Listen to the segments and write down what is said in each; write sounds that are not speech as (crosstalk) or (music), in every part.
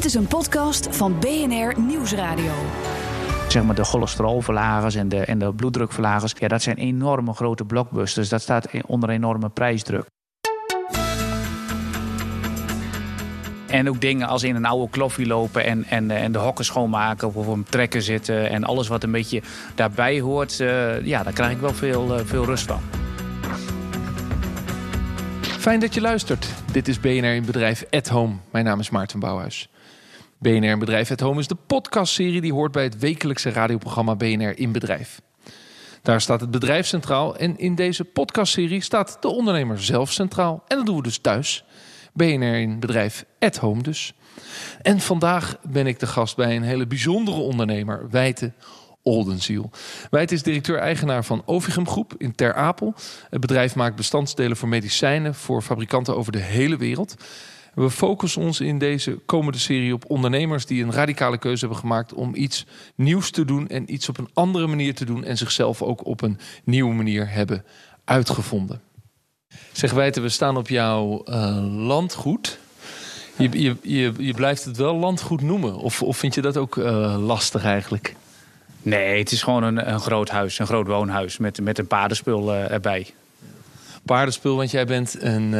Dit is een podcast van BNR Nieuwsradio. Zeg maar de cholesterolverlagers en de, en de bloeddrukverlagers. Ja, dat zijn enorme grote blockbusters. Dat staat onder enorme prijsdruk. En ook dingen als in een oude kloffie lopen en, en, en de hokken schoonmaken of op een trekker zitten. En alles wat een beetje daarbij hoort, uh, ja, daar krijg ik wel veel, uh, veel rust van. Fijn dat je luistert. Dit is BNR in Bedrijf at Home. Mijn naam is Maarten Bouwhuis. BNR in Bedrijf at Home is de podcastserie die hoort bij het wekelijkse radioprogramma BNR in Bedrijf. Daar staat het bedrijf centraal en in deze podcastserie staat de ondernemer zelf centraal. En dat doen we dus thuis. BNR in Bedrijf at Home dus. En vandaag ben ik de gast bij een hele bijzondere ondernemer, Wijte Oldenziel. Wijt is directeur-eigenaar van Ovigem Groep in Ter Apel. Het bedrijf maakt bestandsdelen voor medicijnen voor fabrikanten over de hele wereld. We focussen ons in deze komende serie op ondernemers die een radicale keuze hebben gemaakt om iets nieuws te doen en iets op een andere manier te doen en zichzelf ook op een nieuwe manier hebben uitgevonden. Zeg Wijten, we staan op jouw uh, landgoed. Je, je, je, je, blijft het wel landgoed noemen, of, of vind je dat ook uh, lastig eigenlijk? Nee, het is gewoon een, een groot huis, een groot woonhuis met, met een paardenspul uh, erbij. Paardenspul, want jij bent een,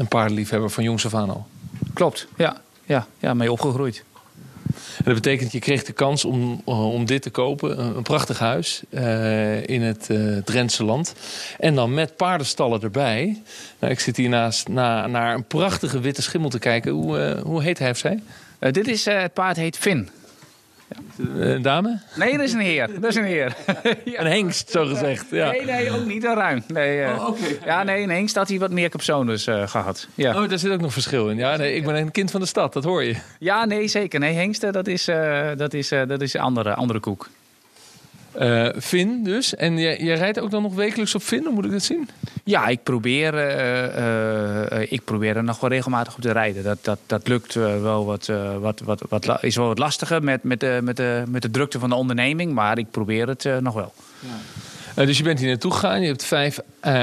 een paardenliefhebber van jongs af aan al. Klopt, ja. Ja, ja mee opgegroeid. En dat betekent, je kreeg de kans om, uh, om dit te kopen. Een, prachtig huis uh, in het uh, Drentse land. En dan met paardenstallen erbij. Nou, ik zit hier naast na, naar een prachtige witte schimmel te kijken. Hoe, hoe heet hij of zij? dit is, het paard heet Finn. Ja. Een dame? Nee, dat is een heer. Dat is een heer. ja. (laughs) Een hengst, zo gezegd. Ja. Nee, nee, ook niet een ruim. Nee, uh, oh, okay. Ja, nee, een hengst had hij wat meer capsones uh, gehad. Ja. Oh, daar zit ook nog verschil in. Ja, nee, ik ben een kind van de stad, dat hoor je. Ja, nee, zeker. Nee, hengsten, dat is, uh, dat is, dat is een andere, andere koek. Uh, Finn dus. En jij, jij, rijdt ook dan nog wekelijks op Finn, hoe moet ik dat zien? Ja, ik probeer, uh, uh, ik probeer er nog wel regelmatig op te rijden. Dat, dat, dat lukt wel wat, wat, wat, wat, is wel wat lastiger met, met, de, met, de, met de drukte van de onderneming. Maar ik probeer het nog wel. Ja. dus je bent hier naartoe gegaan. Je hebt vijf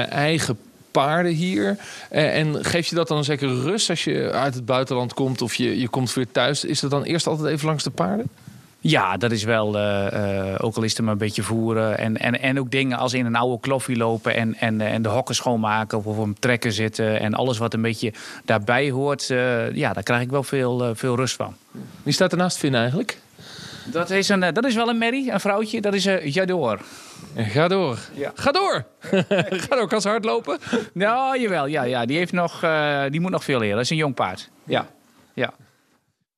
eigen paarden hier. en geef je dat dan zeker rust als je uit het buitenland komt of je, je komt weer thuis? Is dat dan eerst altijd even langs de paarden? Ja, dat is wel, uh, uh, ook al is het maar een beetje voeren. En, en, en ook dingen als in een oude kloffie lopen en, en, en de hokken schoonmaken of op een trekker zitten. En alles wat een beetje daarbij hoort, uh, ja, daar krijg ik wel veel, veel rust van. Wie staat er naast Finn eigenlijk? Dat is, een, dat is wel een merrie, een vrouwtje, dat is uh, Jador. Ga door. Ja. Ga door. (laughs) Ga door, kan ze hard lopen? Nou, jawel, ja, ja. Die, heeft nog, die moet nog veel leren. Dat is een jong paard. Ja, ja.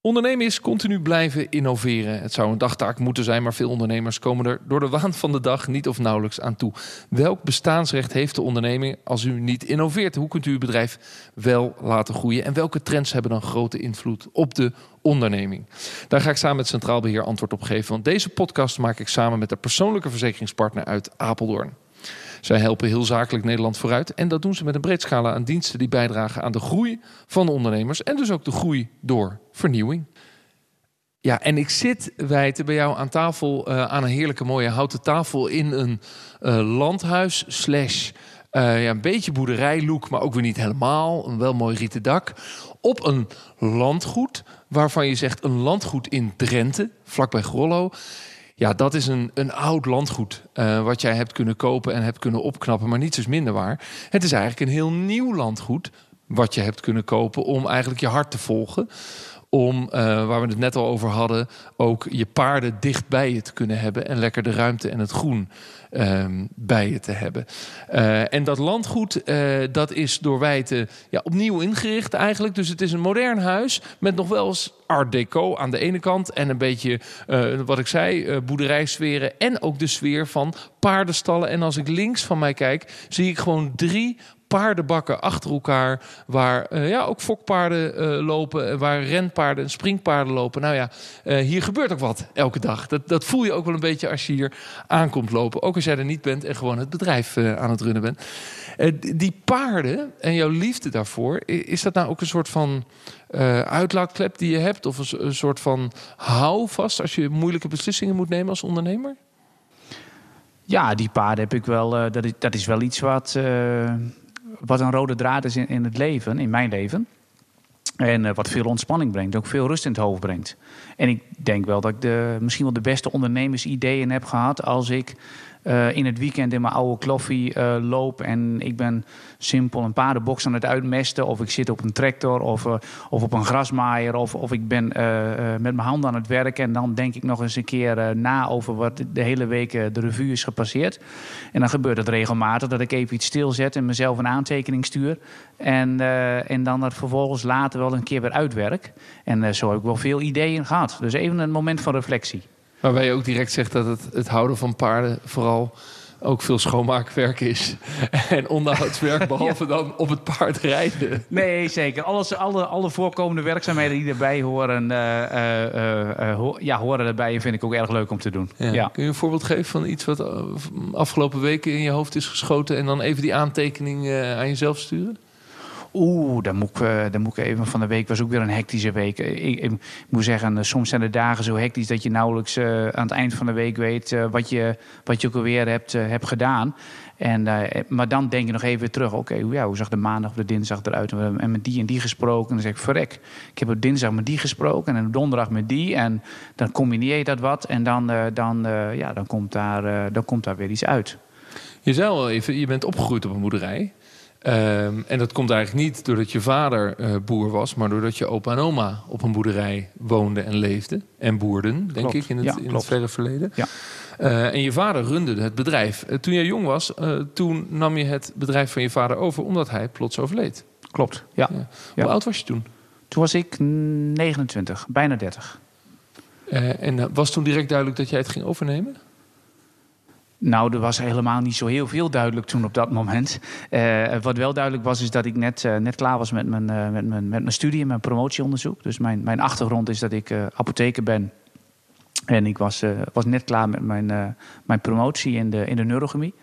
Ondernemen is continu blijven innoveren. Het zou een dagtaak moeten zijn, maar veel ondernemers komen er door de waan van de dag niet of nauwelijks aan toe. Welk bestaansrecht heeft de onderneming als u niet innoveert? Hoe kunt u uw bedrijf wel laten groeien? En welke trends hebben dan grote invloed op de onderneming? Daar ga ik samen met Centraal Beheer antwoord op geven. Want deze podcast maak ik samen met de persoonlijke verzekeringspartner uit Apeldoorn. Zij helpen heel zakelijk Nederland vooruit. En dat doen ze met een breed scala aan diensten die bijdragen aan de groei van de ondernemers. En dus ook de groei door vernieuwing. Ja, en ik zit wijten bij jou aan tafel, uh, aan een heerlijke mooie houten tafel in een uh, landhuis slash uh, ja, een beetje boerderijlook, maar ook weer niet helemaal. Een wel mooi rieten dak. Op een landgoed, waarvan je zegt een landgoed in Drenthe, vlakbij Grollo. Ja, dat is een, een oud landgoed uh, wat jij hebt kunnen kopen en hebt kunnen opknappen, maar niets is minder waar. Het is eigenlijk een heel nieuw landgoed wat je hebt kunnen kopen om eigenlijk je hart te volgen. Om, uh, waar we het net al over hadden, ook je paarden dicht bij je te kunnen hebben en lekker de ruimte en het groen um, bij je te hebben. Uh, en dat landgoed, uh, dat is door Wijten ja, opnieuw ingericht eigenlijk. Dus het is een modern huis met nog wel eens art deco aan de ene kant. En een beetje, wat ik zei, boerderijsferen. En ook de sfeer van paardenstallen. En als ik links van mij kijk, zie ik gewoon drie paardenbakken achter elkaar. Waar uh, ja, ook fokpaarden uh, lopen. Waar renpaarden en springpaarden lopen. Nou ja, hier gebeurt ook wat elke dag. Dat, dat voel je ook wel een beetje als je hier aankomt lopen. Ook als jij er niet bent en gewoon het bedrijf aan het runnen bent. die paarden en jouw liefde daarvoor. Is dat nou ook een soort van uitlaatklep die je hebt? Of een, een soort van houvast als je moeilijke beslissingen moet nemen als ondernemer? Ja, die paarden heb ik wel. dat, is, dat is wel iets wat wat een rode draad is in, in het leven, in mijn leven. En wat veel ontspanning brengt, ook veel rust in het hoofd brengt. En ik denk wel dat ik de, misschien wel de beste ondernemersideeën heb gehad als ik uh, in het weekend in mijn oude kloffie uh, loop en ik ben simpel een paardenbox aan het uitmesten. Of ik zit op een tractor of, uh, of op een grasmaaier. Of, of ik ben met mijn handen aan het werken. En dan denk ik nog eens een keer na over wat de hele week de revue is gepasseerd. En dan gebeurt het regelmatig dat ik even iets stilzet en mezelf een aantekening stuur. En, en dan dat vervolgens later wel een keer weer uitwerk. En zo heb ik wel veel ideeën gehad. Dus even een moment van reflectie. Waarbij je ook direct zegt dat het, het houden van paarden vooral ook veel schoonmaakwerk is. (laughs) En onderhoudswerk, (laughs) behalve dan op het paard rijden. Nee, zeker. Alles, alle, alle voorkomende werkzaamheden die erbij horen, uh, uh, ja, horen erbij. En vind ik ook erg leuk om te doen. Ja. Kun je een voorbeeld geven van iets wat afgelopen weken in je hoofd is geschoten... en dan even die aantekening aan jezelf sturen? Oeh, dan moet, ik, uh, dan moet ik even van de week was ook weer een hectische week. Ik, ik, moet zeggen, eh, soms zijn de dagen zo hectisch dat je nauwelijks aan het eind van de week weet wat, je, wat je ook alweer hebt, hebt gedaan. En, maar dan denk je nog even terug. Oké, ja, hoe zag de maandag of de dinsdag eruit? En met die en die gesproken. En dan zeg ik, verrek. Ik heb op dinsdag met die gesproken en op donderdag met die. En dan combineer je dat wat. En dan, dan, ja, dan, komt, daar, dan komt daar weer iets uit. Je je bent opgegroeid op een boerderij. Um, en dat komt eigenlijk niet doordat je vader uh, boer was, maar doordat je opa en oma op een boerderij woonden en leefden. En boerden, denk klopt. ik, in het, ja, in het verre verleden. Ja. Uh, en je vader runde het bedrijf. Uh, toen jij jong was, toen nam je het bedrijf van je vader over omdat hij plots overleed. Klopt, ja. ja. Hoe oud was je toen? Toen was ik 29, bijna 30. en was toen direct duidelijk dat jij het ging overnemen? Nou, er was helemaal niet zo heel veel duidelijk toen op dat moment. Uh, wat wel duidelijk was, is dat ik net, uh, net klaar was met mijn, uh, met, mijn, met mijn studie en mijn promotieonderzoek. Dus mijn, mijn achtergrond is dat ik apotheker ben. En ik was, was net klaar met mijn, mijn promotie in de, in de neurochemie.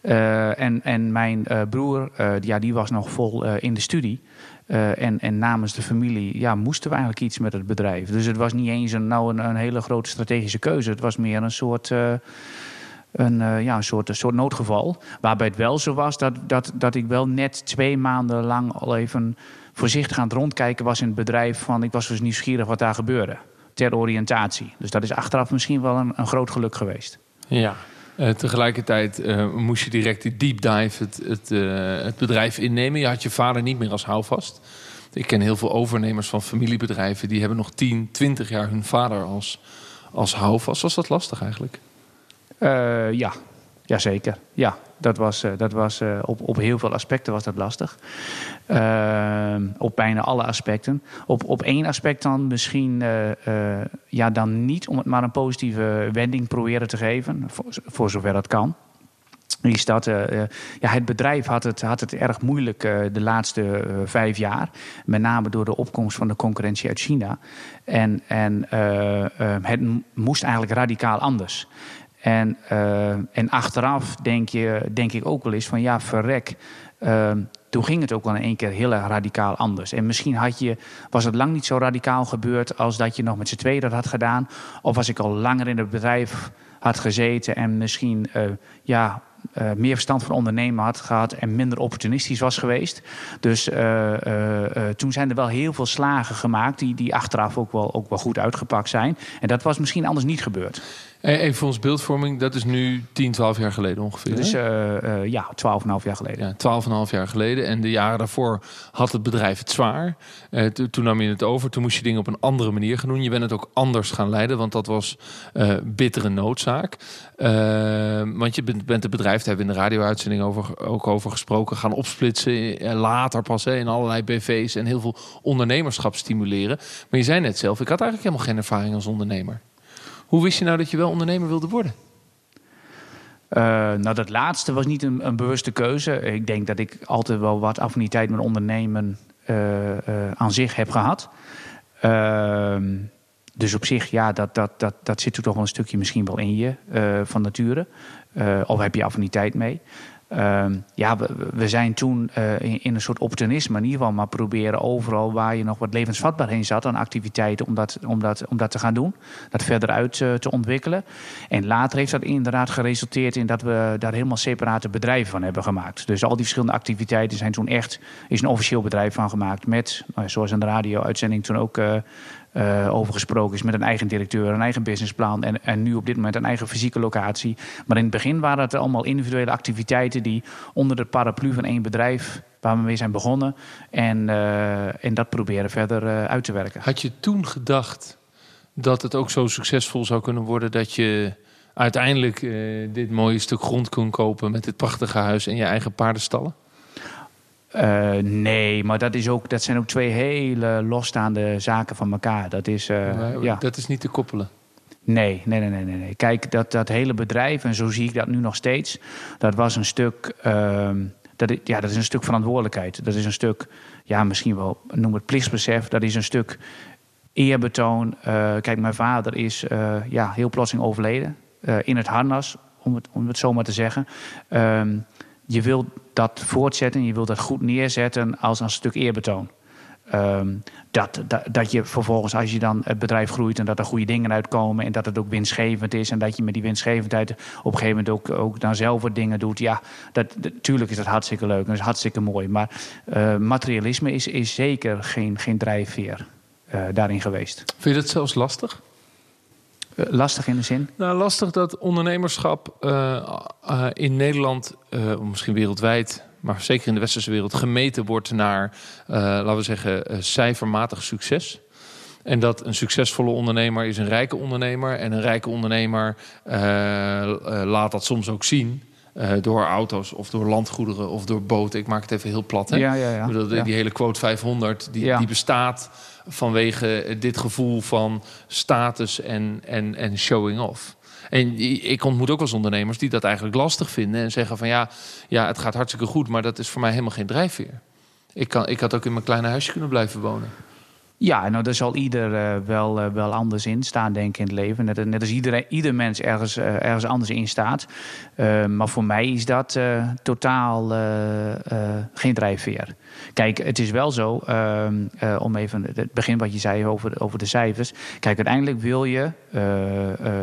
en, en mijn broer, ja, die was nog vol in de studie. en, en namens de familie ja, moesten we eigenlijk iets met het bedrijf. Dus het was niet eens een, nou een, een hele grote strategische keuze. Het was meer een soort een, uh, ja, een, soort, een soort noodgeval. Waarbij het wel zo was dat, dat, dat ik wel net twee maanden lang al even voorzichtig aan het rondkijken was in het bedrijf. Van, ik was dus nieuwsgierig wat daar gebeurde. Ter oriëntatie. Dus dat is achteraf misschien wel een, een groot geluk geweest. Ja. Uh, tegelijkertijd uh, moest je direct die deep dive het, het, het bedrijf innemen. Je had je vader niet meer als houvast. Ik ken heel veel overnemers van familiebedrijven... die hebben nog 10, 20 jaar hun vader als, als houvast. Was dat lastig eigenlijk? Uh, ja, jazeker. Ja, dat was, uh, dat was uh, op, op heel veel aspecten was dat lastig. op bijna alle aspecten. Op, op één aspect dan misschien ja, dan niet om het maar een positieve wending proberen te geven. Voor, voor zover dat kan. Is dat, ja, het bedrijf had het, had het erg moeilijk de laatste vijf jaar. Met name door de opkomst van de concurrentie uit China. En, en het moest eigenlijk radicaal anders. En, uh, en achteraf denk, je, denk ik ook wel eens van ja, verrek. Uh, toen ging het ook wel in één keer heel erg radicaal anders. En misschien had je, was het lang niet zo radicaal gebeurd als dat je nog met z'n tweeën dat had gedaan. Of als ik al langer in het bedrijf had gezeten en misschien uh, ja, uh, meer verstand van ondernemen had gehad en minder opportunistisch was geweest. Dus toen zijn er wel heel veel slagen gemaakt die, die achteraf ook wel, ook wel goed uitgepakt zijn. En dat was misschien anders niet gebeurd. Even voor ons beeldvorming, dat is nu 10, 12 jaar geleden ongeveer. Dus uh, uh, ja, 12,5 jaar geleden. Ja, 12,5 jaar geleden. En de jaren daarvoor had het bedrijf het zwaar. Uh, toen nam je het over. Toen moest je dingen op een andere manier gaan doen. Je bent het ook anders gaan leiden, want dat was bittere noodzaak. want je bent, bent het bedrijf, daar hebben we in de radio-uitzending over, ook over gesproken, gaan opsplitsen. later pas hè, in allerlei BV's en heel veel ondernemerschap stimuleren. Maar je zei net zelf, ik had eigenlijk helemaal geen ervaring als ondernemer. Hoe wist je nou dat je wel ondernemer wilde worden? Uh, nou, dat laatste was niet een, een, bewuste keuze. Ik denk dat ik altijd wel wat affiniteit met ondernemen uh, uh, aan zich heb gehad. Ehm, dus op zich, ja, dat, dat, dat, dat zit er toch wel een stukje misschien wel in je van nature. of heb je affiniteit mee. Ehm, ja, we, zijn toen uh, in, een soort opportunisme in ieder geval maar proberen overal waar je nog wat levensvatbaar heen zat aan activiteiten om dat, om dat, om dat te gaan doen. Dat verder uit uh, te ontwikkelen. En later heeft dat inderdaad geresulteerd in dat we daar helemaal separate bedrijven van hebben gemaakt. Dus al die verschillende activiteiten zijn toen echt, is een officieel bedrijf van gemaakt met, nou, zoals de radio-uitzending toen ook uh, uh, over gesproken is met een eigen directeur, een eigen businessplan en, en nu op dit moment een eigen fysieke locatie. Maar in het begin waren het allemaal individuele activiteiten die onder de paraplu van één bedrijf waar we mee zijn begonnen en, uh, en dat proberen verder uh, uit te werken. Had je toen gedacht dat het ook zo succesvol zou kunnen worden dat je uiteindelijk dit mooie stuk grond kon kopen met dit prachtige huis en je eigen paardenstallen? Uh, nee, maar dat, is ook, dat zijn ook twee hele losstaande zaken van elkaar. Dat is, uh, ja. dat is niet te koppelen. Nee, nee, nee, nee, nee. Kijk, dat, dat hele bedrijf, en zo zie ik dat nu nog steeds, dat was een stuk. Uh, dat, is, ja, dat is een stuk verantwoordelijkheid. Dat is een stuk, ja, misschien wel, noem het plichtsbesef. Dat is een stuk eerbetoon. Uh, kijk, mijn vader is ja, heel plotseling overleden. in het harnas, om het, om het zo maar te zeggen. Ehm, je wilt dat voortzetten, je wilt dat goed neerzetten als een stuk eerbetoon. Um, dat, dat, je vervolgens, als je dan het bedrijf groeit en dat er goede dingen uitkomen en dat het ook winstgevend is en dat je met die winstgevendheid op een gegeven moment ook, ook dan zelf wat dingen doet. Ja, dat, natuurlijk is dat hartstikke leuk en dat is hartstikke mooi. Maar uh, materialisme is, is zeker geen, geen drijfveer uh, daarin geweest. Vind je dat zelfs lastig? Uh, lastig in de zin? Nou, lastig dat ondernemerschap uh, uh, in Nederland, misschien wereldwijd, maar zeker in de westerse wereld, gemeten wordt naar, laten we zeggen, cijfermatig succes. En dat een succesvolle ondernemer is een rijke ondernemer. En een rijke ondernemer laat dat soms ook zien. Uh, door auto's of door landgoederen of door boten. Ik maak het even heel plat. Hè? Ja, ja, ja. Die, die hele quote 500, die, die bestaat vanwege dit gevoel van status en, en, en showing off. En ik ontmoet ook eens ondernemers die dat eigenlijk lastig vinden en zeggen van ja, ja, het gaat hartstikke goed, maar dat is voor mij helemaal geen drijfveer. Ik, kan, ik had ook in mijn kleine huisje kunnen blijven wonen. Ja, nou, daar zal ieder uh, wel, uh, wel anders in staan, denk ik, in het leven. Net, als iedereen, ieder mens ergens, uh, ergens anders in staat. maar voor mij is dat totaal geen drijfveer. Kijk, het is wel zo, om even het begin wat je zei over, over de cijfers. Kijk, uiteindelijk wil je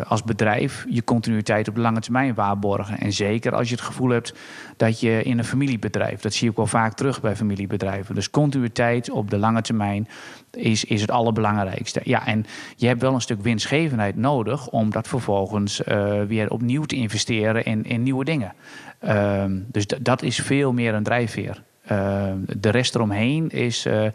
als bedrijf je continuïteit op de lange termijn waarborgen. En zeker als je het gevoel hebt dat je in een familiebedrijf, dat zie ik wel vaak terug bij familiebedrijven. Dus continuïteit op de lange termijn is, is het allerbelangrijkste. Ja, en je hebt wel een stuk winstgevendheid nodig om dat vervolgens uh, weer opnieuw te investeren in, in nieuwe dingen. Uh, dus dat is veel meer een drijfveer. Uh, de rest eromheen is, uh,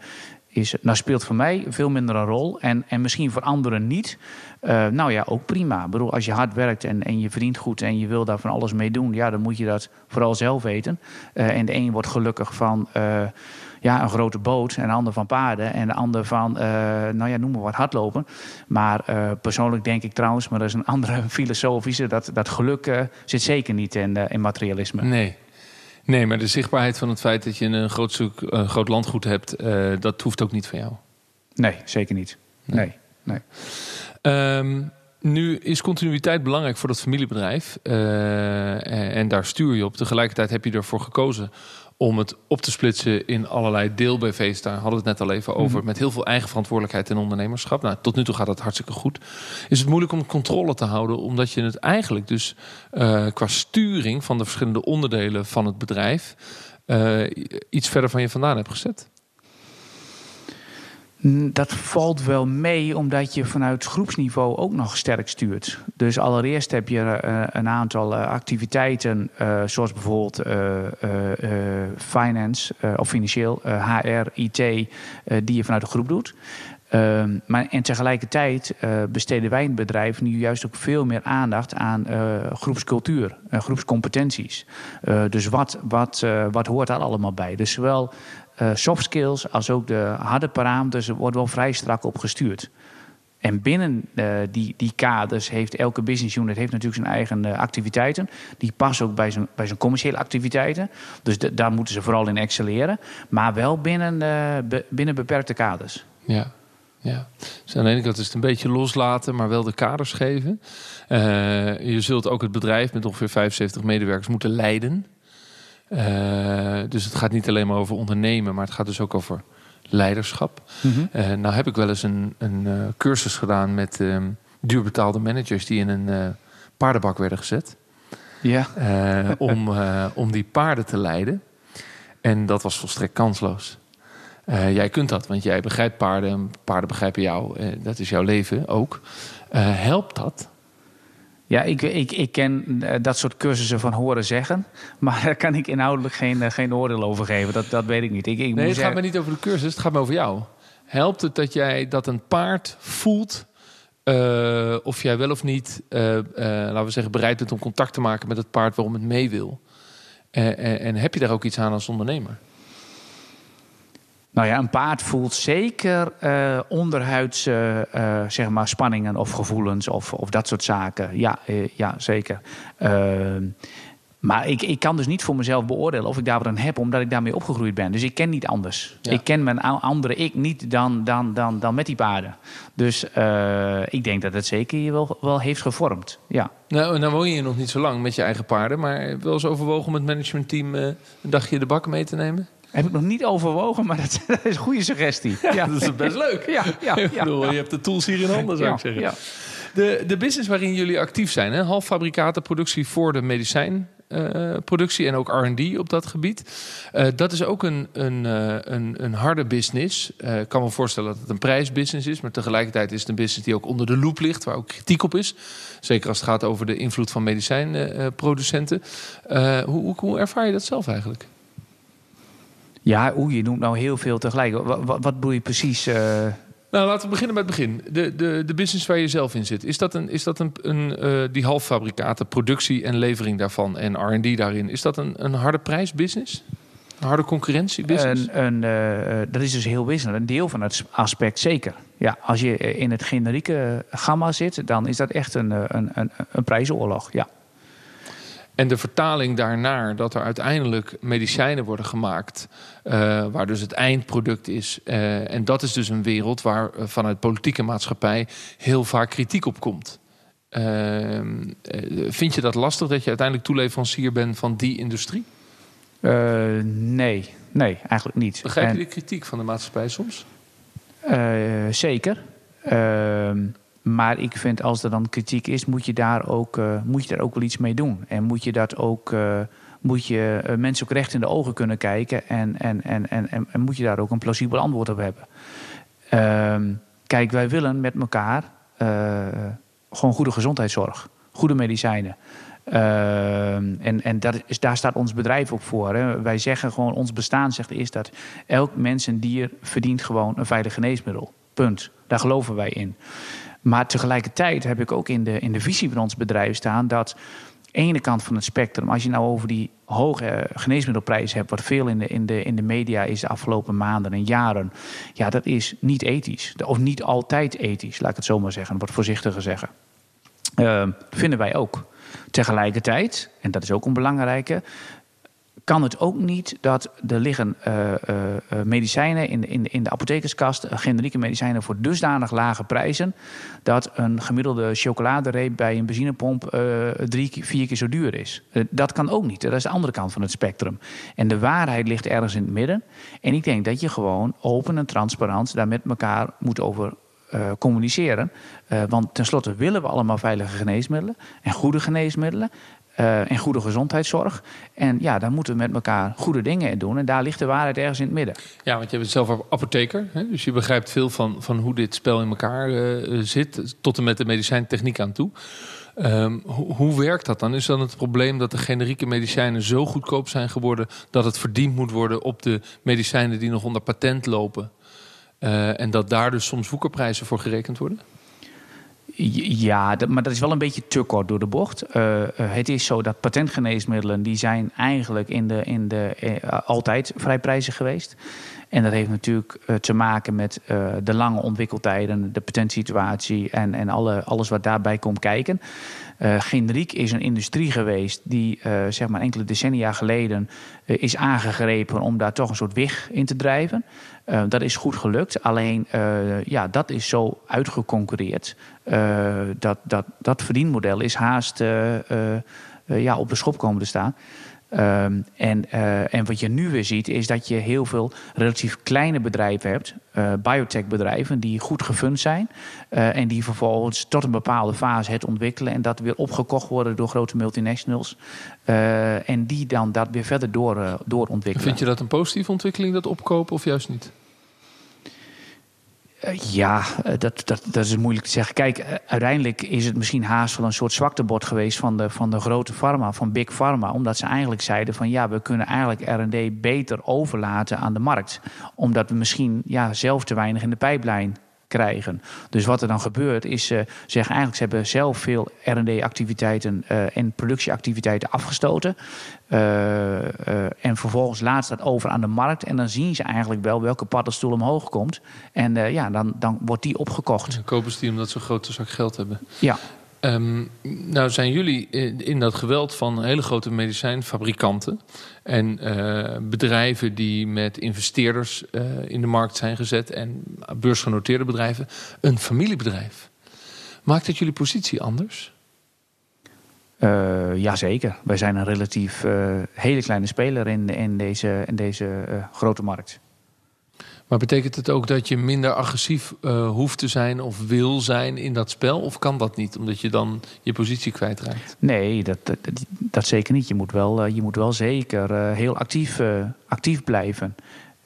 is, nou speelt voor mij veel minder een rol. En, en misschien voor anderen niet. Uh, nou ja, ook prima. Ik bedoel, als je hard werkt en, en je verdient goed en je wil daar van alles mee doen, ja, dan moet je dat vooral zelf weten. Uh, en de een wordt gelukkig van ja, een grote boot en de ander van paarden en de ander van, nou ja, noem maar wat hardlopen. Maar persoonlijk denk ik trouwens, maar dat is een (laughs) andere filosofische, dat, dat geluk zit zeker niet in, in materialisme. Nee. Nee, maar de zichtbaarheid van het feit dat je een groot, zoek, een groot landgoed hebt, dat hoeft ook niet van jou. Nee, zeker niet. Nee, nee. Um, nu is continuïteit belangrijk voor dat familiebedrijf. Uh, en daar stuur je op. Tegelijkertijd heb je ervoor gekozen om het op te splitsen in allerlei deel-BV's. Daar hadden we het net al even over. Mm. Met heel veel eigen verantwoordelijkheid en ondernemerschap. Nou, tot nu toe gaat dat hartstikke goed. Is het moeilijk om controle te houden, omdat je het eigenlijk dus uh, qua sturing van de verschillende onderdelen van het bedrijf uh, iets verder van je vandaan hebt gezet? Dat valt wel mee, omdat je vanuit groepsniveau ook nog sterk stuurt. Dus allereerst heb je uh, een aantal uh, activiteiten, zoals bijvoorbeeld finance of financieel, HR, IT, die je vanuit de groep doet. Ehm, maar en tegelijkertijd besteden wij in het bedrijf nu juist ook veel meer aandacht aan groepscultuur, groepscompetenties. dus wat, wat, wat hoort daar allemaal bij? Dus zowel uh, soft skills als ook de harde parameters worden wel vrij strak op gestuurd. En binnen uh, die, die kaders heeft elke business unit heeft natuurlijk zijn eigen uh, activiteiten. Die passen ook bij zijn, bij zijn commerciële activiteiten. Dus daar moeten ze vooral in excelleren. Maar wel binnen, binnen beperkte kaders. Ja, ja. Dus aan de ene kant is het een beetje loslaten, maar wel de kaders geven. je zult ook het bedrijf met ongeveer 75 medewerkers moeten leiden. Eh, dus het gaat niet alleen maar over ondernemen, maar het gaat dus ook over leiderschap. Eh, nou heb ik wel eens een, een eh, cursus gedaan met ehm, duurbetaalde managers die in een paardenbak werden gezet. Ja. om, (laughs) om die paarden te leiden. En dat was volstrekt kansloos. Jij kunt dat, want jij begrijpt paarden. Paarden begrijpen jou. dat is jouw leven ook. Helpt dat? Ja, ik, ik, ik ken eh, dat soort cursussen van horen zeggen. (laughs) Maar daar kan ik inhoudelijk geen, eh, geen oordeel over geven. Dat, dat weet ik niet. Ik, ik Nee, het gaat me niet over de cursus, het gaat me over jou. Helpt het dat jij dat een paard voelt eh, of jij wel of niet, laten we zeggen, bereid bent om contact te maken met het paard waarom het mee wil? En heb je daar ook iets aan als ondernemer? Nou ja, een paard voelt zeker eh onderhuidse eh, zeg maar spanningen of gevoelens of, of dat soort zaken. Ja, eh, ja zeker. Ehm, maar ik, ik kan dus niet voor mezelf beoordelen of ik daar wat aan heb, omdat ik daarmee opgegroeid ben. Dus ik ken niet anders. Ja. Ik ken mijn andere ik niet dan, dan, dan, dan met die paarden. Dus ik denk dat het zeker je wel, wel heeft gevormd. Ja. Nou, nou woon je hier nog niet zo lang met je eigen paarden, maar wel eens overwogen om het managementteam een dagje de bak mee te nemen? Heb ik nog niet overwogen, maar dat, (laughs) dat is een goede suggestie. Ja. Dat is best leuk. Ja, ja, Ik bedoel, ja. Je hebt de tools hier in handen, zou ik zeggen. ja. De, de business waarin jullie actief zijn, hè? halffabrikatenproductie voor de medicijnproductie en ook R&D op dat gebied. Eh, dat is ook een, een, eh, een, een harde business. Ik kan me voorstellen dat het een prijsbusiness is, maar tegelijkertijd is het een business die ook onder de loep ligt, waar ook kritiek op is. Zeker als het gaat over de invloed van medicijnproducenten. Hoe, hoe, hoe ervaar je dat zelf eigenlijk? Ja, oeh, je noemt nou heel veel tegelijk. Wat, wat, je precies? eh? Nou, laten we beginnen met het begin. De, de, de business waar je zelf in zit. Is dat, een, is dat een, een, eh, die halffabrikaten, productie en levering daarvan en R&D daarin... is dat een, een harde prijsbusiness? Een harde concurrentiebusiness? Een, een, eh, dat is dus heel wisselend. Een deel van het aspect zeker. Ja, als je in het generieke gamma zit, dan is dat echt een, een, een, een prijzenoorlog. Ja. En de vertaling daarnaar dat er uiteindelijk medicijnen worden gemaakt... eh, waar dus het eindproduct is. Eh, en dat is dus een wereld waar eh, vanuit politieke maatschappij... heel vaak kritiek op komt. Ehm, eh, vind je dat lastig dat je uiteindelijk toeleverancier bent van die industrie? Nee, nee, eigenlijk niet. Begrijp je En- de kritiek van de maatschappij soms? Zeker. Maar ik vind als er dan kritiek is, moet je daar ook, eh, moet je daar ook wel iets mee doen. En moet je dat ook. eh, moet je eh, mensen ook recht in de ogen kunnen kijken. En, en, en, en, en, moet je daar ook een plausibel antwoord op hebben. Ehm, kijk, wij willen met elkaar gewoon goede gezondheidszorg, goede medicijnen. Ehm, en en dat is, daar staat ons bedrijf ook voor. Hè. Wij zeggen gewoon, ons bestaan zegt is dat elk mens en dier verdient gewoon een veilig geneesmiddel. Punt. Daar geloven wij in. Maar tegelijkertijd heb ik ook in de, in de visie van ons bedrijf staan dat ene kant van het spectrum, als je nou over die hoge eh, geneesmiddelprijzen hebt, wat veel in de, in, de, in de media is de afgelopen maanden en jaren, ja, dat is niet ethisch. Of niet altijd ethisch, laat ik het zo maar zeggen, wat voorzichtiger zeggen. Eh, vinden wij ook. Tegelijkertijd, en dat is ook een belangrijke, kan het ook niet dat er liggen eh, eh, eh, medicijnen in, de- in, in de apothekerskast, generieke medicijnen voor dusdanig lage prijzen, dat een gemiddelde chocoladereep bij een benzinepomp drie, vier keer zo duur is. Dat kan ook niet. Dat is de andere kant van het spectrum. En de waarheid ligt ergens in het midden. En ik denk dat je gewoon open en transparant daar met elkaar moet over communiceren. Want tenslotte willen we allemaal veilige geneesmiddelen en goede geneesmiddelen. Eh, en goede gezondheidszorg. En ja, daar moeten we met elkaar goede dingen in doen. En daar ligt de waarheid ergens in het midden. Ja, want je bent zelf apotheker. Hè? Dus je begrijpt veel van, van hoe dit spel in elkaar eh, zit. Tot en met de medicijntechniek aan toe. Ehm, hoe, hoe werkt dat dan? Is dan het probleem dat de generieke medicijnen zo goedkoop zijn geworden... dat het verdiend moet worden op de medicijnen die nog onder patent lopen? Eh, en dat daar dus soms woekerprijzen voor gerekend worden? Ja, dat- maar dat is wel een beetje te kort door de bocht. Eh, eh, het is zo dat patentgeneesmiddelen... die zijn eigenlijk in de, in de, eh, altijd vrij prijzig geweest. En dat heeft natuurlijk te maken met de lange ontwikkeltijden... de patentsituatie en, en alle, alles wat daarbij komt kijken. Generiek is een industrie geweest die zeg maar enkele decennia geleden is aangegrepen om daar toch een soort wig in te drijven. Dat is goed gelukt. Alleen ja, dat is zo uitgeconcurreerd. Eh, dat, dat, dat verdienmodel is haast eh, eh, ja, op de schop komen te staan. Ehm, en, en wat je nu weer ziet, is dat je heel veel relatief kleine bedrijven hebt, uh, biotech-bedrijven, die goed gefund zijn. En die vervolgens tot een bepaalde fase het ontwikkelen en dat weer opgekocht worden door grote multinationals. en die dan dat weer verder door, doorontwikkelen. Vind je dat een positieve ontwikkeling, dat opkopen, of juist niet? Eh, ja, eh, dat, dat, dat is moeilijk te zeggen. Kijk, eh, uiteindelijk is het misschien haast wel een soort zwaktebod geweest van de, van de grote pharma, van Big Pharma. Omdat ze eigenlijk zeiden van ja, we kunnen eigenlijk RD beter overlaten aan de markt. Omdat we misschien ja, zelf te weinig in de pijplijn krijgen. Dus wat er dan gebeurt is, ze zeggen eigenlijk, ze hebben zelf veel R&D-activiteiten uh, en productieactiviteiten afgestoten. Uh, en vervolgens laat ze dat over aan de markt. En dan zien ze eigenlijk wel welke paddenstoel omhoog komt. En ja, dan, dan wordt die opgekocht. Dan kopen ze die omdat ze een grote zak geld hebben. Ja. Um, nou zijn jullie in dat geweld van hele grote medicijnfabrikanten en uh, bedrijven die met investeerders uh, in de markt zijn gezet en beursgenoteerde bedrijven een familiebedrijf. Maakt dat jullie positie anders? Uh, jazeker. Wij zijn een relatief hele kleine speler in, in deze, in deze grote markt. Maar betekent het ook dat je minder agressief uh, hoeft te zijn of wil zijn in dat spel? Of kan dat niet, omdat je dan je positie kwijtraakt? Nee, dat, dat, zeker niet. Je moet wel, uh, je moet wel zeker uh, heel actief, actief blijven.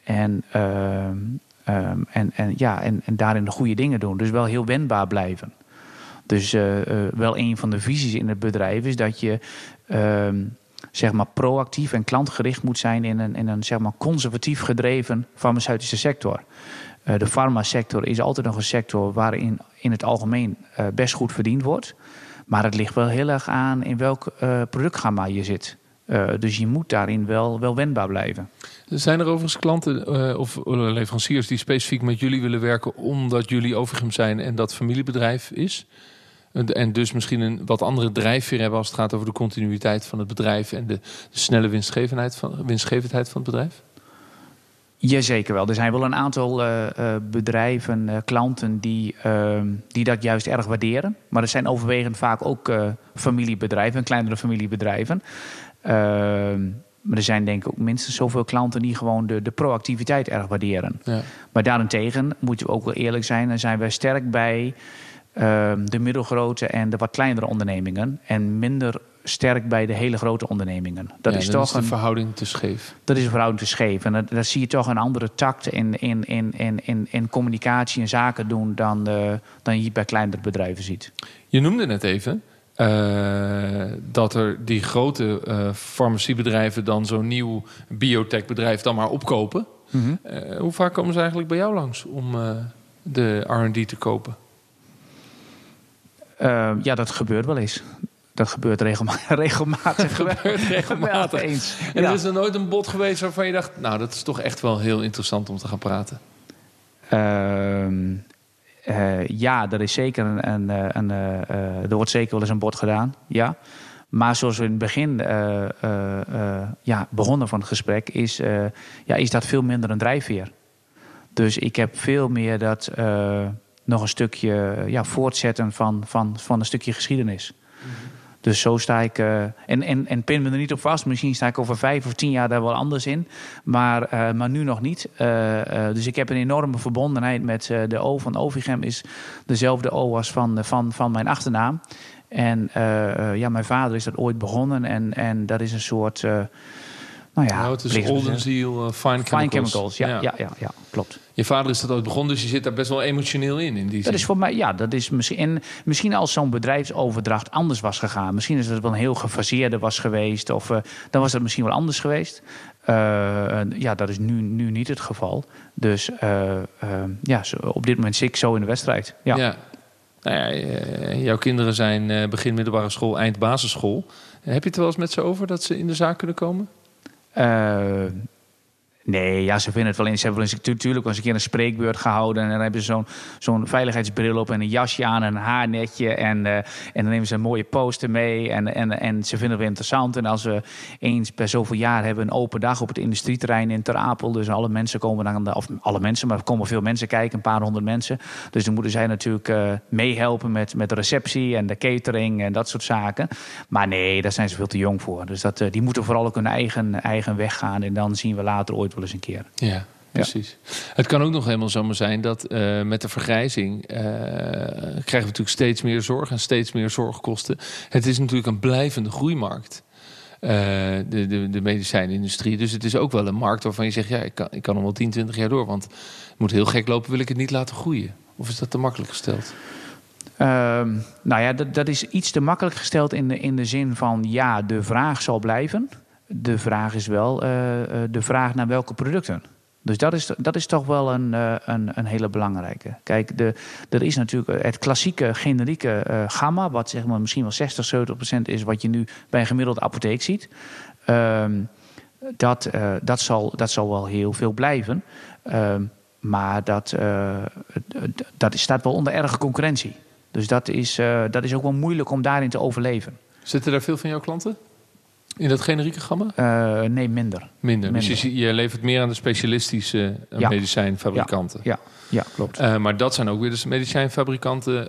En, um, en, en, ja, en, en daarin de goede dingen doen. Dus wel heel wendbaar blijven. Dus wel een van de visies in het bedrijf is dat je ehm, zeg maar proactief en klantgericht moet zijn in een, in een zeg maar conservatief gedreven farmaceutische sector. Uh, de farmasector is altijd nog een sector waarin in het algemeen uh, best goed verdiend wordt. Maar het ligt wel heel erg aan in welk uh, productgamma je zit. dus je moet daarin wel, wel wendbaar blijven. Zijn er overigens klanten of leveranciers die specifiek met jullie willen werken omdat jullie Overgem zijn en dat familiebedrijf is? En dus misschien een wat andere drijfveer hebben als het gaat over de continuïteit van het bedrijf en de, de snelle winstgevendheid van, winstgevendheid van het bedrijf? Jazeker wel. Er zijn wel een aantal uh, uh, bedrijven, uh, klanten die, ehm, die dat juist erg waarderen. Maar er zijn overwegend vaak ook familiebedrijven, kleinere familiebedrijven. Ehm, maar er zijn denk ik ook minstens zoveel klanten die gewoon de, de proactiviteit erg waarderen. Ja. Maar daarentegen moeten we ook wel eerlijk zijn, dan zijn wij sterk bij de middelgrote en de wat kleinere ondernemingen. En minder sterk bij de hele grote ondernemingen. Dat is toch is een verhouding te scheef. Dat is een verhouding te scheef. En daar zie je toch een andere tact in, in, in, in, in, in communicatie en zaken doen dan, uh, dan je bij kleinere bedrijven ziet. Je noemde net even uh, dat er die grote uh, farmaciebedrijven dan zo'n nieuw biotechbedrijf dan maar opkopen. Mm -hmm. hoe vaak komen ze eigenlijk bij jou langs om de R&D te kopen? Uh, ja, dat gebeurt wel eens. Dat gebeurt regelma (laughs) regelmatig. (laughs) gebeurt regelmatig. eens. En ja. er is er nooit een bod geweest waarvan je dacht... nou, dat is toch echt wel heel interessant om te gaan praten. Uh, uh, ja, er is zeker een, een, eh, een uh, er wordt zeker wel eens een bod gedaan. Ja. Maar zoals we in het begin ja, begonnen van het gesprek, is, ja, is dat veel minder een drijfveer. Dus ik heb veel meer dat nog een stukje ja, voortzetten van, van, van een stukje geschiedenis. Dus zo sta ik. Uh, en, en, en pin me er niet op vast. Misschien sta ik over vijf of tien jaar daar wel anders in. Maar, uh, maar nu nog niet. Uh, dus ik heb een enorme verbondenheid met de O van Ovigem. Is dezelfde O als van, van, van mijn achternaam. En ja, mijn vader is dat ooit begonnen. En, en dat is een soort nou ja, nou, het is Oldenziel, uh, fine, fine chemicals. chemicals. Ja, ja. Ja, ja, klopt. Je vader is dat ooit begonnen, dus je zit daar best wel emotioneel in. in die dat is voor mij, ja, dat is misschien. En misschien als zo'n bedrijfsoverdracht anders was gegaan. Misschien is het wel een heel gefaseerde was geweest. Of uh, dan was het misschien wel anders geweest. Uh, ja, dat is nu, nu niet het geval. Dus ja, op dit moment zit ik zo in de wedstrijd. Ja. ja. Nou ja, jouw kinderen zijn begin middelbare school, eind basisschool. Heb je het wel eens met ze over dat ze in de zaak kunnen komen? Uh, Nee, ja, ze vinden het wel in. Ze hebben eens, natuurlijk eens een keer een spreekbeurt gehouden. En dan hebben ze zo'n zo'n veiligheidsbril op en een jasje aan en een haarnetje. En, uh, en dan nemen ze een mooie poster mee. En, en, en ze vinden het wel interessant. En als we eens per zoveel jaar hebben een open dag op het industrieterrein in Ter Apel. Dus alle mensen komen dan, of alle mensen, maar er komen veel mensen kijken, een paar honderd mensen. Dus dan moeten zij natuurlijk uh, meehelpen met, met de receptie en de catering en dat soort zaken. Maar nee, daar zijn ze veel te jong voor. Dus dat, uh, die moeten vooral ook hun eigen, eigen weg gaan. En dan zien we later ooit wel eens een keer. Ja. Precies. Het kan ook nog helemaal zomaar zijn dat uh, met de vergrijzing uh, krijgen we natuurlijk steeds meer zorg en steeds meer zorgkosten. Het is natuurlijk een blijvende groeimarkt. Uh, de, de, de medicijnindustrie. Dus het is ook wel een markt waarvan je zegt: ja, ik kan, ik kan nog wel 10, 20 jaar door. Want het moet heel gek lopen, wil ik het niet laten groeien. Of is dat te makkelijk gesteld? Ehm, nou ja, dat, dat is iets te makkelijk gesteld in de, in de zin van ja, de vraag zal blijven. De vraag is wel de vraag naar welke producten. Dus dat is, dat is toch wel een, een, een hele belangrijke. Kijk, de, er is natuurlijk het klassieke generieke gamma, wat zeg maar misschien wel 60, 70 procent is wat je nu bij een gemiddelde apotheek ziet. Um, dat, dat, zal, dat zal wel heel veel blijven. Um, maar dat, dat staat wel onder erge concurrentie. Dus dat is, dat is ook wel moeilijk om daarin te overleven. Zitten daar veel van jouw klanten? In dat generieke gamma? Uh, nee, minder. minder. Minder. Dus je, je, levert meer aan de specialistische ja. medicijnfabrikanten. Ja, ja. klopt. Uh, maar dat zijn ook weer de medicijnfabrikanten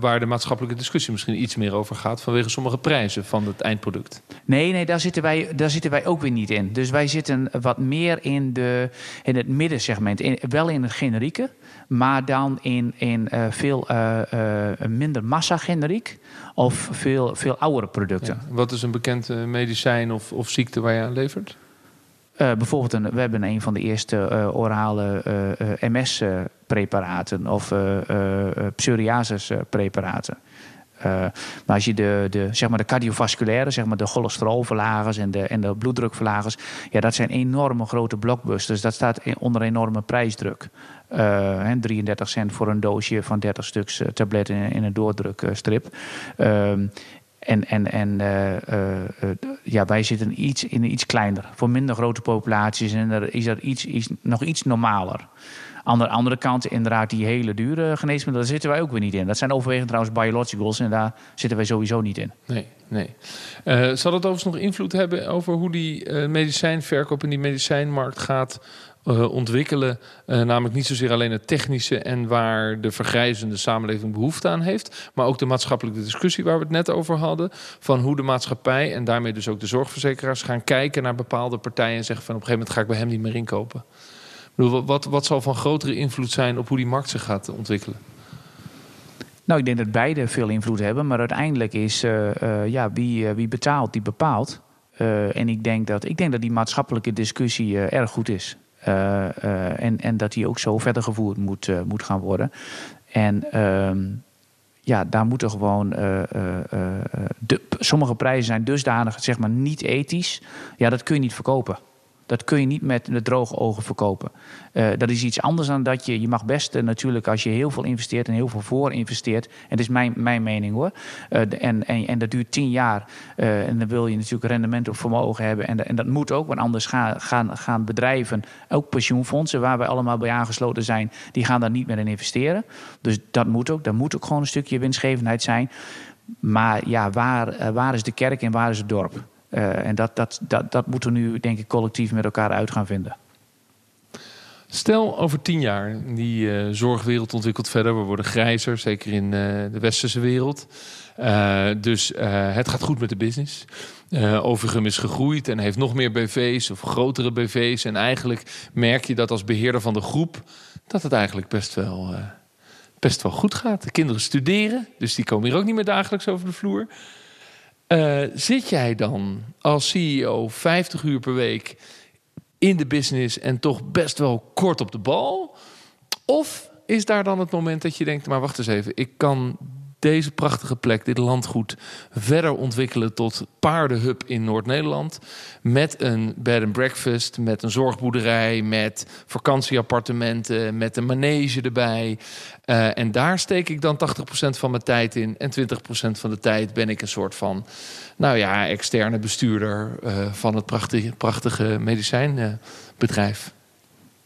waar de maatschappelijke discussie misschien iets meer over gaat vanwege sommige prijzen van het eindproduct. Nee, nee, daar zitten wij, daar zitten wij ook weer niet in. Dus wij zitten wat meer in, de, in het middensegment. In, wel in het generieke, maar dan in, in veel minder massa-generiek of veel, veel oudere producten. Ja. Wat is een bekend medicijn of, of ziekte waar je aan levert? Uh, bijvoorbeeld, een, we hebben een van de eerste uh, orale MS-preparaten of psoriasis-preparaten. maar als je de, de, zeg maar de cardiovasculaire, zeg maar de cholesterolverlagers en de, en de bloeddrukverlagers, ja, dat zijn enorme grote blockbusters. Dat staat onder enorme prijsdruk. Uh, 33 cent voor een doosje van 30 stuks tabletten in, een doordrukstrip. Uh, en en, en uh, ja, wij zitten iets, in iets kleiner, voor minder grote populaties. En er is dat iets, iets, nog iets normaler. Aan de andere kant, inderdaad, die hele dure geneesmiddelen, daar zitten wij ook weer niet in. Dat zijn overwegend trouwens biologicals en daar zitten wij sowieso niet in. Nee, nee. Zal dat overigens nog invloed hebben over hoe die medicijnverkoop in die medicijnmarkt gaat uh, ontwikkelen. Uh, namelijk niet zozeer alleen het technische en waar de vergrijzende samenleving behoefte aan heeft. Maar ook de maatschappelijke discussie waar we het net over hadden. Van hoe de maatschappij en daarmee dus ook de zorgverzekeraars gaan kijken naar bepaalde partijen. En zeggen van op een gegeven moment ga ik bij hem niet meer inkopen. Ik bedoel, wat, wat zal van grotere invloed zijn op hoe die markt zich gaat ontwikkelen? Nou, ik denk dat beide veel invloed hebben. Maar uiteindelijk is uh, ja, wie, wie betaalt, die bepaalt. en ik denk, dat, ik denk dat die maatschappelijke discussie erg goed is. Uh, uh, en, en dat die ook zo verder gevoerd moet, uh, moet gaan worden. En um, ja, daar moeten gewoon. de, sommige prijzen zijn dusdanig, zeg maar, niet ethisch. Ja, dat kun je niet verkopen. Dat kun je niet met de droge ogen verkopen. Uh, dat is iets anders dan dat je... Je mag best uh, natuurlijk als je heel veel investeert en heel veel voor investeert... en dat is mijn, mijn mening hoor... Uh, en, en, en dat duurt tien jaar... en dan wil je natuurlijk rendement op vermogen hebben... en, en dat moet ook, want anders gaan, gaan, gaan bedrijven... ook pensioenfondsen waar wij allemaal bij aangesloten zijn... die gaan daar niet meer in investeren. Dus dat moet ook. Daar moet ook gewoon een stukje winstgevendheid zijn. Maar ja, waar, waar is de kerk en waar is het dorp? Uh, en dat, dat, dat, dat moeten we nu, denk ik, collectief met elkaar uit gaan vinden. Stel over tien jaar, die uh, zorgwereld ontwikkelt verder. We worden grijzer, zeker in uh, de westerse wereld. dus het gaat goed met de business. Overgum is gegroeid en heeft nog meer BV's of grotere BV's. En eigenlijk merk je dat als beheerder van de groep... dat het eigenlijk best wel, best wel goed gaat. De kinderen studeren, dus die komen hier ook niet meer dagelijks over de vloer. Uh, zit jij dan als CEO 50 uur per week in de business en toch best wel kort op de bal? Of is daar dan het moment dat je denkt, maar wacht eens even, ik kan deze prachtige plek, dit landgoed, verder ontwikkelen tot paardenhub in Noord-Nederland. Met een bed and breakfast, met een zorgboerderij, met vakantieappartementen, met een manege erbij. Uh, en daar steek ik dan 80% van mijn tijd in. En 20% van de tijd ben ik een soort van, nou ja, externe bestuurder uh, van het prachtige, prachtige medicijnbedrijf.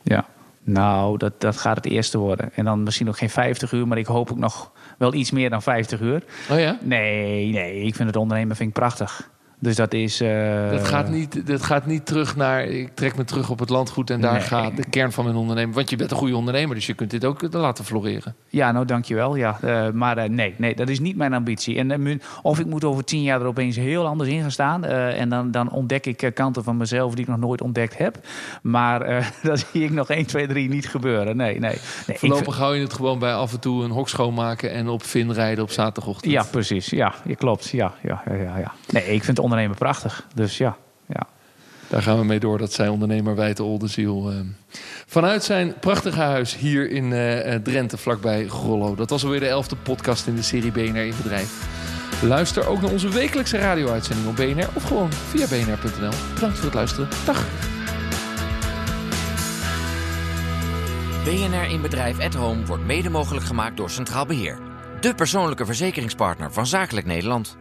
ja, nou, dat, dat gaat het eerste worden. En dan misschien nog geen 50 uur, maar ik hoop ook nog wel iets meer dan 50 uur. Oh ja? Nee, nee, ik vind het ondernemen vind ik prachtig. Dus dat is. Uh... Dat, gaat niet, dat gaat niet terug naar. Ik trek me terug op het landgoed en daar nee. gaat de kern van mijn onderneming. Want je bent een goede ondernemer, dus je kunt dit ook laten floreren. Ja, nou dankjewel. Ja. Uh, maar uh, nee, nee, dat is niet mijn ambitie. En, of ik moet over tien jaar er opeens heel anders in gaan staan. en dan, dan ontdek ik kanten van mezelf die ik nog nooit ontdekt heb. Maar (laughs) dat zie ik nog 1, 2, 3 niet gebeuren. Nee, nee. nee Voorlopig vind... hou je het gewoon bij af en toe een hok schoonmaken en op Vin rijden op zaterdagochtend. Ja, precies. Ja, je klopt. Ja, ja, ja, ja, ja. Nee, ik vind ondernemen prachtig. Dus ja, ja. Daar gaan we mee door. Dat zij ondernemer Wijte Oldenziel. Uh, vanuit zijn prachtige huis hier in uh, Drenthe, vlakbij Grollo. Dat was alweer de elfde podcast in de serie BNR in Bedrijf. Luister ook naar onze wekelijkse radio-uitzending op BNR of gewoon via bnr.nl. Bedankt voor het luisteren. Dag. BNR in Bedrijf at Home wordt mede mogelijk gemaakt door Centraal Beheer. De persoonlijke verzekeringspartner van Zakelijk Nederland.